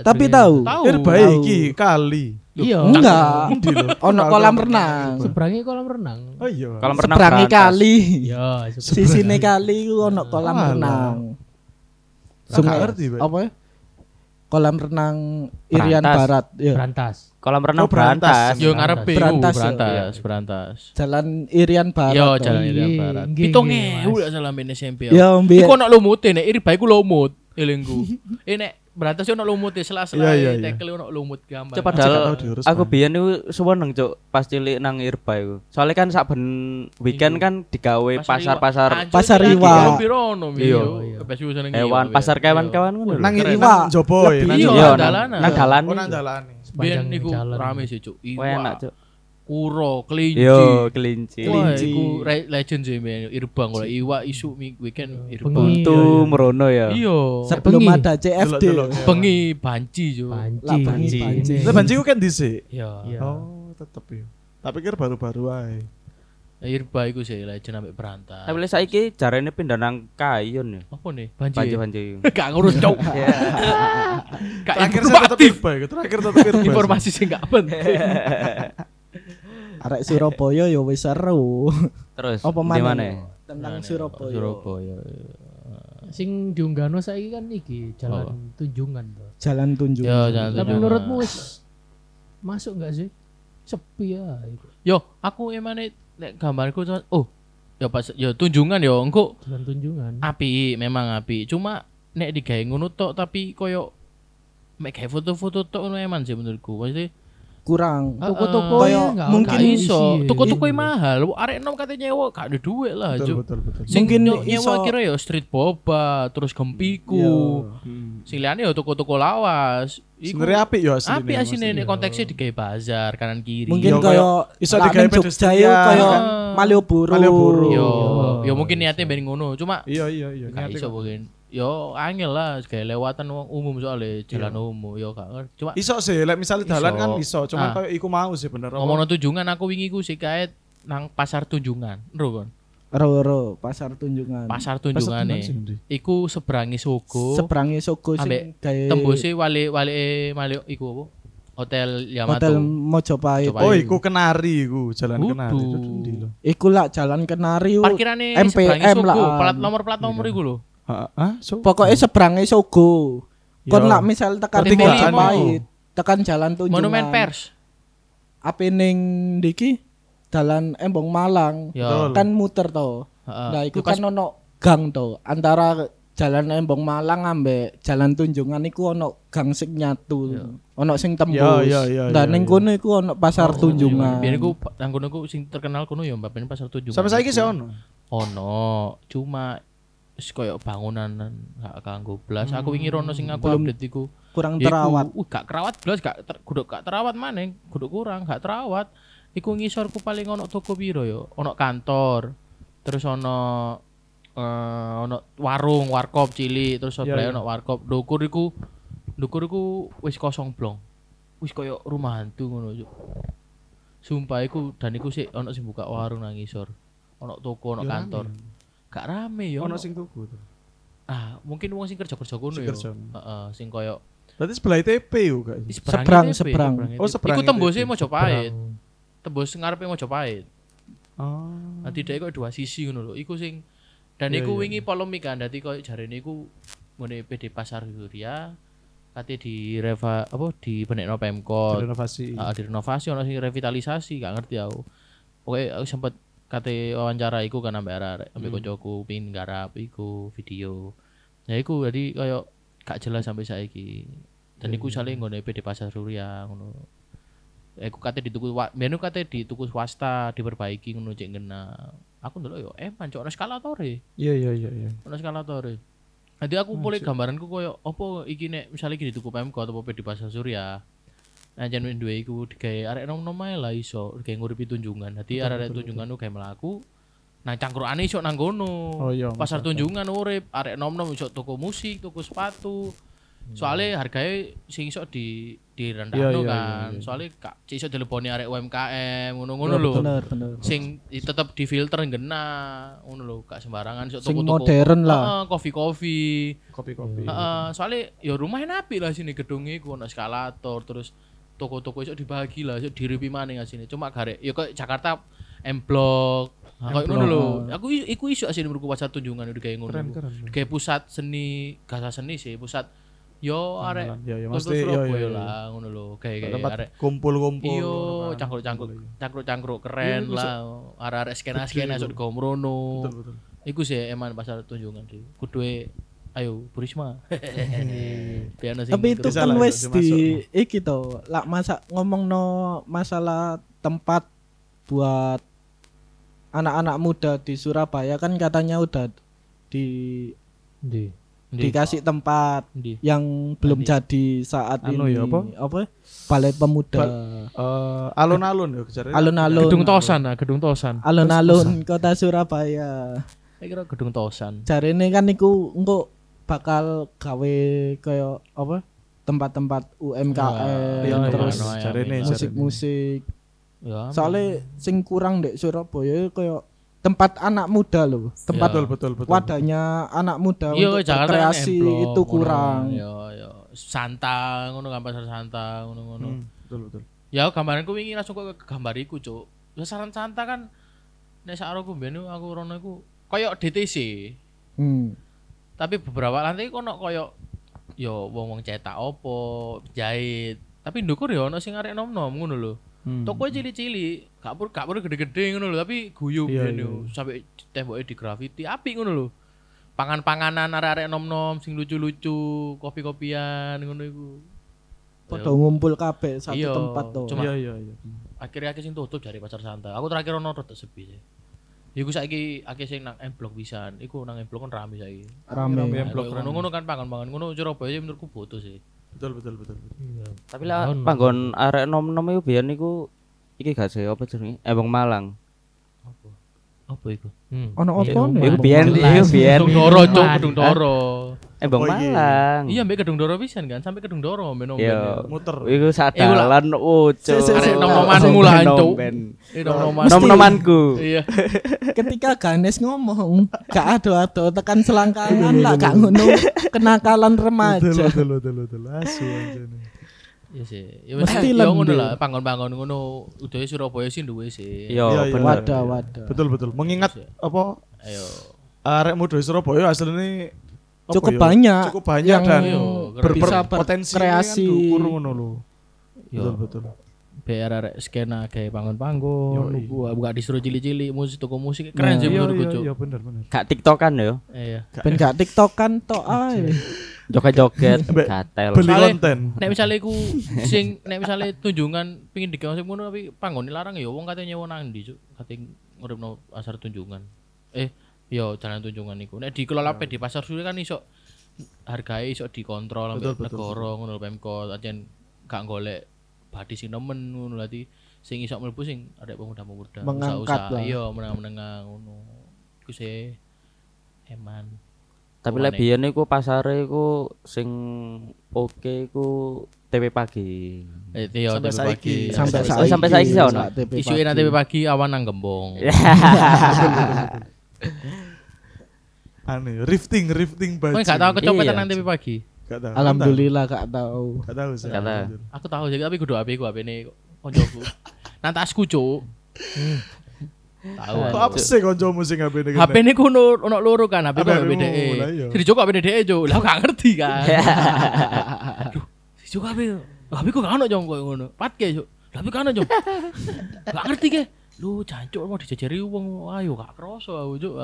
Tapi tahu. Tahu. Ir baik iki kali. Iya. Enggak. Ono kolam renang. Seberangi kolam renang. Oh iya. Kalau renang Seberangi kali. Iya, Sisine kali ku ono kolam renang. Pak. apa ya? Kolam renang Irian. Barat. Ya. Berantas. Kolam renang Oh, berantas. berantas. Yo ngarepe Berantas, yo. berantas, berantas. Jalan Irian Barat. Yo jalan Irian Iya, Barat. nggih, Pitung nggih, ewu Mas. lah salah SMP. Ya, mbiyen. Iku ono lumute nek iri bae ku lumut elingku. Eh nek berantas yo ono sela-sela Iya, iya, iya. tekel ono lumut gambar. Gak padahal aku biyen niku seneng cuk pas cilik nang Irba iku. Soalnya kan saben weekend kan digawe pasar-pasar Pasar iwa. Iya. hewan, iya, pasar iya. kewan-kewan ngono. Nang iwa jobo ya. nang Iya. Iya, nang dalanan. nang dalan. Oh. Biyen niku rame sih cuk. Enak Iwa, cuk. Kuro, kelinci. Yo kelinci. Wah, Kelinci. iku re- legend sih men. Irbang kalau iwa isu weekend irbang. Bengi. Buntu Iya, iya. merono ya. Iya. Sebelum Bengi. ada CFD. Bengi banci jo. Panci. Lah, panci. Lah banci ku kan dhisik. Iya. Iya. Oh, tetep ya. Tak pikir baru-baru ae. Irba iku sih legend sampai berantas. Tapi lek saiki jarene pindah nang Kayon ya. apa nih? Banci. Banci-banci. Gak ngurus cok. Terakhir saya tetep irba iku. Terakhir tetep irba. Informasi sih gak penting. Arek Surabaya ya wis seru. Terus Apa di mana? Tentang Surabaya. Surabaya. Sing diunggahno saiki kan iki jalan tunjungan tuh. Jalan tunjuk. Ya, jalan Tapi tunjungan. menurutmu wis masuk enggak sih? Sepi ya. itu. Yo, aku emane nek gambarku oh, ya pas ya tunjungan yo engko Jalan tunjungan. api memang api cuma nek digawe ngono tok tapi koyo mek gawe foto-foto tok ngono eman sih menurutku maksudnya kurang. Toko-toko Kayak ya nggak mungkin iso, toko-toko mahal. Arek nom katanya nyewa gak ada duit lah, betul betul betul Sing Mungkin nyewa kira ya street boba, terus gempiku. Hmm. Sing liyane ya toko-toko lawas. Sebenarnya apik yo asline api asine nek konteksnya digawe bazar kanan kiri. Mungkin Yo, kayak iso digawe Jogja pedestrian, yo kayak kan? Malioboro. Malioboro. yo, Oh. yo mungkin niatnya ben ngono, cuma iya iya iya iso mungkin. Yo angel lah kayak lewatan wong umum soalnya jalan umum yo gak ngerti. Cuma iso sih lek misalnya dalan Iso. kan iso cuman Ah. kayak iku mau sih bener apa? ngomong tunjungan aku wingi ku sih kayak nang pasar tunjungan. Ro kon. Ro-ro pasar tunjungan. Pasar Pas tunjungan sih, nih. Ndi. Iku seberangi Sogo. Seberangi Sogo sing Ambek gawe Tembusnya wali wali wali iku apa? Hotel Yamato. Hotel Mojopahit. Mojopahit. oh iku kenari iku jalan Kudu. kenari itu ndi lho Iku lah jalan Kenari. yo. Parkirannya MPM seberangi Sogo. lah. Plat nomor plat nomor iku lho. Heeh, ah so Pokoknya seberangi Sogo. Kon Yo. lah misal tekan Mojopahit, tekan jalan tunjungan. Monumen Pers. Apa ning diki Jalan Embong Malang. Betul. Kan muter to. Heeh. Nah, iku pas- kan ono gang to antara Jalan Embong Malang ambek Jalan Tunjungan iku ono gang sing nyatu. Ono sing tembus. Ya, ya, ya, Dan ning kono iku ono pasar Tunjungan. Biar iku nang kono iku sing terkenal kono ya Mbak Ben pasar tunjungan. sampai saiki iku. sih ono Ono, cuma wis koyo bangunan gak kanggo blas. Aku wingi rono sing aku Belum update iku. Kurang Ya iku, terawat. Uh, gak kerawat blas, gak ter, kudu gak terawat maneh, kudu kurang, gak terawat. Iku ngisorku paling ono toko piro yo, ono kantor. Terus ono eh ono warung, warkop cilik, terus sebelah iya. ono warkop. Dukur iku dukur iku wis kosong blong. Wis koyo rumah hantu ngono yo. Sumpah iku dan iku sih ono sing buka warung nang ngisor. Ono toko, ono Yo kantor. rame. Gak rame yo. ono sing tuku tuh Ah, mungkin wong sing kerja-kerja kono yo. Heeh, sing koyo berarti sebelah ITP yo gak Seberang, seberang. Oh, seberang Iku tembusnya ITB. Mojopahit. Tembus ngarepe Mojopahit. oh Nanti dhek kok dua sisi ngono lho. Iku sing dan Iya, iku iya, wingi polemik kan dadi koyo jarene iku ngene PD Pasar Surya kate di reva apa di benekno Pemkot. renovasi Ah, direnovasi ono sing revitalisasi gak ngerti aku. Oke aku sempet kate wawancara iku kan ambek arek ambek koncoku pingin garap iku video. Ya iku jadi koyo gak jelas sampai saiki. Dan iku saling ngono PD Pasar Surya ngono. Iku kate dituku menu kate dituku swasta diperbaiki ngono cek ngena. Aku ndelok yo eman cok ono eskalatore. iya iya iya iya Ono eskalatore. Nanti aku mulai gambaranku koyo opo iki nek misalnya iki dituku Pemkot atau PD Pasar Surya. Nah jan duwe iku digawe arek nom-nom ae lah iso digawe nguripi tunjungan. Dadi arek tunjungan ku gawe mlaku. Nah cangkrukane iso nang kono. Oh iya, Pasar tunjungan urip, arek nom-nom iso toko musik, toko sepatu. Soalnya harganya sing iso di di Iya, iya, kan. iya, iya. Soalnya gak cek iso teleponi arek UMKM ngono-ngono lho. Bener, bener. Sing tetep difilter ngena ngono lho, gak sembarangan iso toko-toko. modern lah. Heeh, kopi-kopi. kopi-kopi Heeh, soalnya ya rumahnya napi lah sini gedungnya iku ono eskalator terus toko-toko iso dibagi lah iso diripi maneh sini cuma garek ya kok Jakarta M Block nah, kayak ngono lho. Aku iku iso asine menurutku pasar tunjungan udah kayak ngono. Keren keren kayak pusat seni gasa seni sih pusat. Yo arek mesti yo yo lah ngono lho. Kayak kayak arek kumpul-kumpul ngono kan. cangkruk-cangkruk Iya, cangkruk-cangkruk keren Iya, lah. arek-arek skena-skena sok digawe mrono betul betul. Iku sih eman pasar tunjungan sih. Kudu ayo Burisma. Piano sing Tapi itu kan bisa di iki to, lak masa ngomong no masalah tempat buat anak-anak muda di Surabaya kan katanya udah di Di. Ndi? dikasih tempat Ndi? yang belum Ndi? jadi saat Anu ini ya, apa? apa balai pemuda Eh, alun-alun ya kejar alun-alun Gedung Tosan ah, Gedung Tosan. alun-alun kota Surabaya Saya kira Gedung Tosan. jarene kan niku engko bakal gawe kaya apa tempat-tempat UMKM Iya, iya, terus iya, jarene, jarene. musik-musik Ya. soalnya sing kurang dek Surabaya kaya tempat anak muda loh tempat betul betul betul wadahnya anak muda Iya, untuk Jakarta emblok, itu ngono. kurang Iya, iya. Santa ngono kan pasar Santa ngono-ngono. Hmm, betul betul Ya gambaranku wingi langsung kok ke gambar iku, Cuk. Sasaran Santa kan nek aku mbiyen aku rono iku koyo DTC. hmm. Tapi beberapa lantai kono koyo yo wong-wong cetak opo jahit. Tapi ndukur yo ono sing arek nom-nom ngono lho. Hmm. toko cili-cili gak perlu gak perlu gede-gede ngono lho tapi guyub Iya, iya, yo sampai temboknya di graffiti apik ngono lho. Pangan-panganan arek-arek nom-nom sing lucu-lucu kopi-kopian ngono iku. Padha ngumpul kabeh satu Iya, tempat to. cuma- Iya iya iya. akhirnya akeh sing tutup dari pasar santai aku terakhir ono rada sepi sih Iku saiki akeh sing nang M Block pisan. Iku nang M Block kan rame saiki. Rame. Koyo ngono-ngono kan pangan-pangan ngono Surabaya menurutku butuh sih. Betul betul betul. Iya. Tapi lah panggon arek nom-nom iku biyen iku iki gak sih apa jenenge? Ebong Malang. Apa? Apa iku? Hmm. Ono Iya, apa nih? Iku biyen iku biyen Gedung Doro, Cuk? Gedung Doro. Ebong Oh, iya. Malang. Iya, mbek Gedung Doro pisan kan, sampai Gedung Doro mbek Iya. Muter. Iku sadalan si, Arek nom-nomanmu lah, Cuk. Eh. Nom-nomanku. Iya. Ketika Ganes ngomong, gak ado-ado tekan selangkangan lah gak ngono kenakalan remaja. betul betul betul. Asu anjene. Iya sih. Ya Mesti wis ya ngono lah, pangon-pangon ngono udah Surabaya sih duwe sih. Iya, Iya, iya. bener. Wadah, wadah. Betul betul. Mengingat apa Ayo. arek muda Surabaya aslinya apa Cukup ya? banyak cukup banyak yang dan Iya, berpotensi kan dukur ngono lho. Yo. Betul betul. biar arek skena kayak pangon-pangon, Yoi. buka buka distro cilik-cilik, musik toko musik keren sih Iya menurutku, iya Cuk. iya bener bener. Gak TikTokan yo. Iya. Ben gak tiktokan tok ae. Joget-joget, gatel. Beli konten. Nek misalnya iku sing nek misalnya tunjungan pingin digawe sing ngono tapi panggon larang ya wong katanya nyewa nang ndi, Cuk. Kate nguripno pasar tunjungan. Eh, yo jalan tunjungan iku. Nek dikelola pe di pasar suwi kan iso hargae iso dikontrol Betul, ambek betul, negara ngono Pemkot ajen gak golek badi sing nemen ngono lati sing iso mlebu sing arek pemuda-pemuda Mengangkat usaha-usaha. lah. Iya, menengah-menengah ngono. Iku sih eman. Tapi lek biyen iku pasare iku sing oke iku TP pagi. Eh, iya, Sampai pagi. Sampai saiki. sampai saiki sih ono? TP pagi awan nang gembong. Aneh, rifting rifting baju. Kowe gak tau kecopetan Iya. nang TV pagi. Gak tahu. Alhamdulillah gak tahu. Gak tahu sih. Gak tahu. Aku tahu sih, tapi kudu HP ku HP-ne koncoku. Nang tasku, Cuk. Tahu. Kok apa sih koncomu sing HP ini? HP-ne ku ono ono loro kan, HP ku HP DE. iya. Jadi Joko HP DE, Cuk. Lah aku gak ngerti kan. Aduh, si Joko HP. HP ku gak ono jong koyo ngono. Patke, Cuk. Lah HP gak ono jong. Gak ngerti ke. Lu jancuk mau dijejeri wong ayo gak kroso aku, Cuk.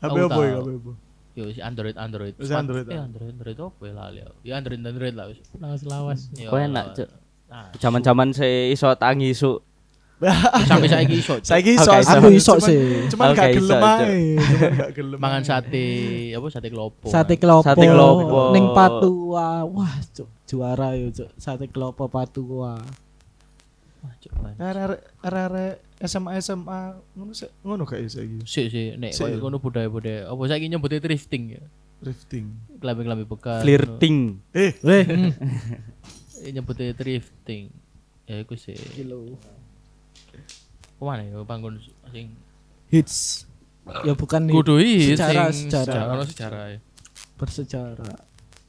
HP apa ya? HP apa? Yo si Android Android. Si Smart- Android, Eh ah. Android Android apa ya lali aku. Ya Android Android lah wis. Lawas-lawas. Yo, Kok enak, Cuk. Nah, Zaman-zaman se iso tangi isu. sampai saiki iso. Saiki iso. Aku iso sih. Cuman gak gelem ae. Cuman gak gelem. mangan sate apa sate kelopo. Sate kelopo. Sate kelopo. Ning Patua. Wah, cuk, juara yo, cuk. Sate kelopo Patua. Arek arek SMA SMA ngono sih ngono gak iso iki. Sik sik nek Sik, koyo yo. ngono budaya-budaya. Apa saiki nyebutnya thrifting ya. Rifting. Klambi-klambi bekas. Flirting. Eh, Weh, Eh, Nyebutnya thrifting. Ya iku sih. Ke mana ya panggon sing hits. Ya bukan hits. kudu sejarah sing sejarah ono sejarah ya. bersejarah.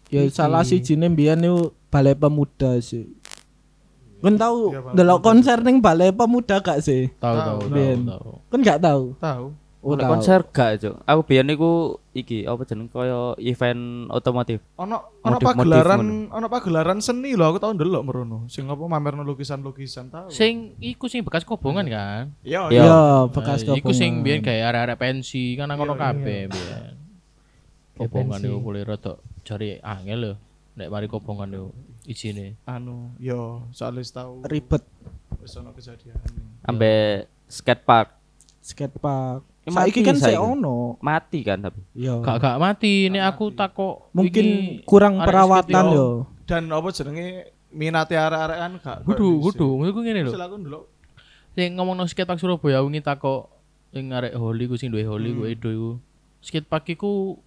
Ya salah si jine mbiyen balai pemuda sih. Kan tahu Iya, Pemuda. konser ning balai pemuda gak sih? Tahu Tahu, tahu. Kan gak tahu. tahu. Oh, konser gak, Cuk. Aku biyen iku iki apa jeneng kaya event otomotif. Ono ono pagelaran ono pagelaran seni lho aku tau ndelok merono. Sing apa mamerno lukisan-lukisan tahu. Sing iku sing bekas kobongan kan. Iya Iya. Ya, bekas Eh, Iku sing kobongan. biyen kayak arek-arek pensi kan nang kono Iya, kabeh biyen. Kobongan pensi. iku boleh rada cari angel lho. Nek mari kobongan iku isine. anu yo soalnya tahu ribet wis ono kejadian. Ambek skatepark. skatepark. Eh, Saiki mati kan saya ono. Mati kan tapi. Ya. Gak gak mati nek aku takok Mungkin kurang perawatan yo. Dan apa jenenge minate arek-arek kan gak Kudu kudu menurutku ngene lho. Silakan dulu. Sing ngomong no skatepark Surabaya wingi takok sing arek Holi ku sing duwe Holi ku Edo iku. Skatepark iku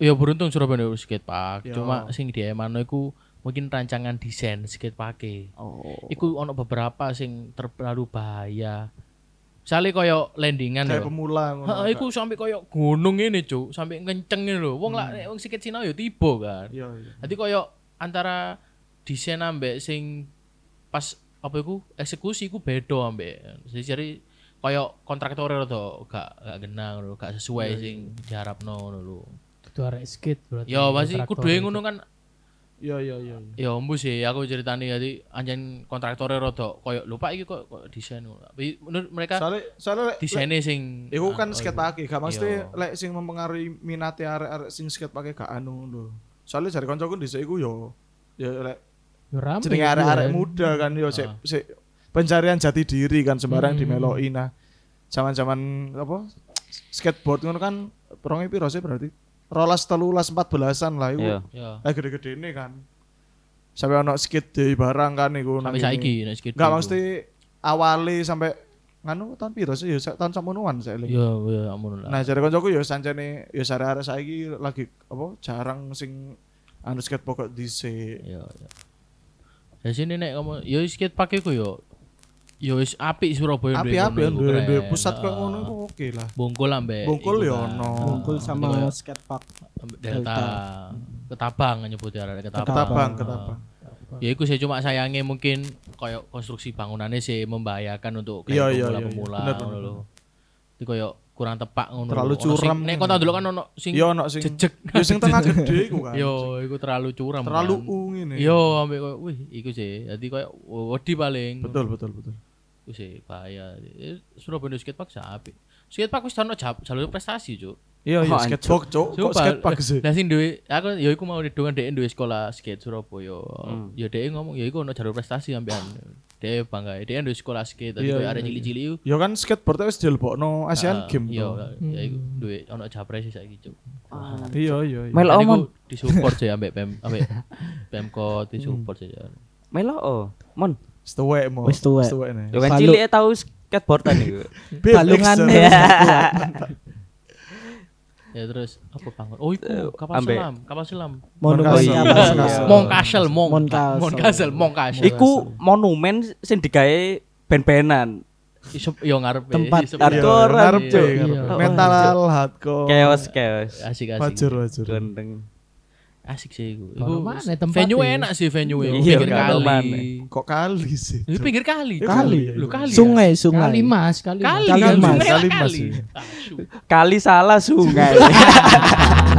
ya beruntung Surabaya duwe skatepark. Ya. Cuma sing di Emano iku mungkin rancangan desain skatepark Oh. Iku ono beberapa sing terlalu bahaya. Misalnya koyo landingan Kayak pemula ngono. Heeh, iku sampai koyo gunung ini, Cuk. Sampai kenceng ini lho. Wong lah nek wong sikit Cina ya tiba kan. Iya iya. Dadi koyo antara desain ambek sing pas apa iku eksekusi iku beda ambek. Jadi koyo kontraktor rada gak gak genang lho, gak sesuai sing diharapno ngono lho. Itu arek skate berarti. Ya pasti kudu ngono kan Iya iya iya. Ya ombu sih aku ceritani jadi anjen kontraktornya rada koyo lupa iki kok kok desain. Tapi menurut mereka Soalnya soalnya lek- desainnya sing Iku ah, kan oh, skate pake, gak mesti Iya. lek sing mempengaruhi minate arek-arek sing skate pake gak anu lho. Soalnya jare kancaku dhisik iku yo ya lek Yo rame. jenenge arek-arek muda kan yo sik Ah. sik pencarian jati diri kan sembarang Hmm. dimeloi nah zaman-zaman apa skateboard ngono kan perongnya piro sih berarti rolas telulas empat belasan lah iku Iya. Ya. eh gede-gede ini kan sampai ono skate day barang kan iku nang Sampai saiki nek enggak mesti awali sampai nganu tahun piro sih ya tahun saya Ya ya amun lah. Nah, jare koncoku ya sancene ya sare-are saiki lagi apa jarang sing anu skateboard kok dhisik. Ya ya. Ya sini nek kamu yo skate pakai ku yo yo wis apik Surabaya duwe duwe keren. pusat kok ngono iku oke lah. Bungkul ambek Bungkul iku ya ono. Bungkul Ah, sama iku skatepark ambek Delta. Delta. Ketabang nyebutnya arek ketabang. Ketabang, ketabang. Ya iku sih cuma sayangnya mungkin koyo konstruksi bangunannya sih membahayakan untuk Iya, kayak iya, iya, pemula-pemula iya. Ngono lho. Itu koyo kurang tepak ngono. Terlalu curam. Nek kota dulu kan ono sing Yo ono sing jejeg. yo sing tengah gede iku kan. Yo, iku terlalu curam. terlalu kan. u ngene. Yo, ambek koyo wih, iku sih. Dadi koyo wedi paling. Betul, betul, betul. Sih bahaya. Eh, Surabaya skatepark apik. Skatepark wis ono jalur prestasi, Cuk. Iya, iya skateboard, Cuk. Kok skatepark sih? Lah sing duwe aku ya iku mau dengan dhek duwe sekolah skate Surabaya. Hmm. Ya dhek ngomong ya iku ono jalur prestasi sampean. Dhek bangga. Dhek duwe sekolah skate dadi Iya, koyo iya, arek iya. cilik-cilik. Yo kan skateboard wis dilebokno Asian Games Iya, ya iku duwe ono japres saiki, Cuk. Iya, iya, iya. Melo omon. disupport sih ambek Pem ambek Pemkot disupport sih. Melo oh. Mon. Wis tuwek mo. Wis tuwek. nih. Yo kan Balu- cilik tau skateboardan iku. gak kuat. Ya terus apa bangun? Oh iku Eh, kapal ambek- selam, kapal selam. monumen Monkasel. kapal selam. Monkasel, Mong. Monkasel. Monkasel. Iku monumen sing digawe ben-benan. iso yo ngarepe. Tempat iso- hardcore, ngarep, iya. Mental hardcore. Chaos chaos. Asik asik. Wajar, wajar. Gendeng. Asik sih iku. Kono Iku mana tempatnya? venue enak sih venue Iya, pinggir kono mana. kali. Kok kali sih? Itu pinggir kali. Kali. Lu kali. ya? sungai sungai Kali Mas, kali. Kali, Kali? Mas. Kali, Mas, iya. Kali salah sungai.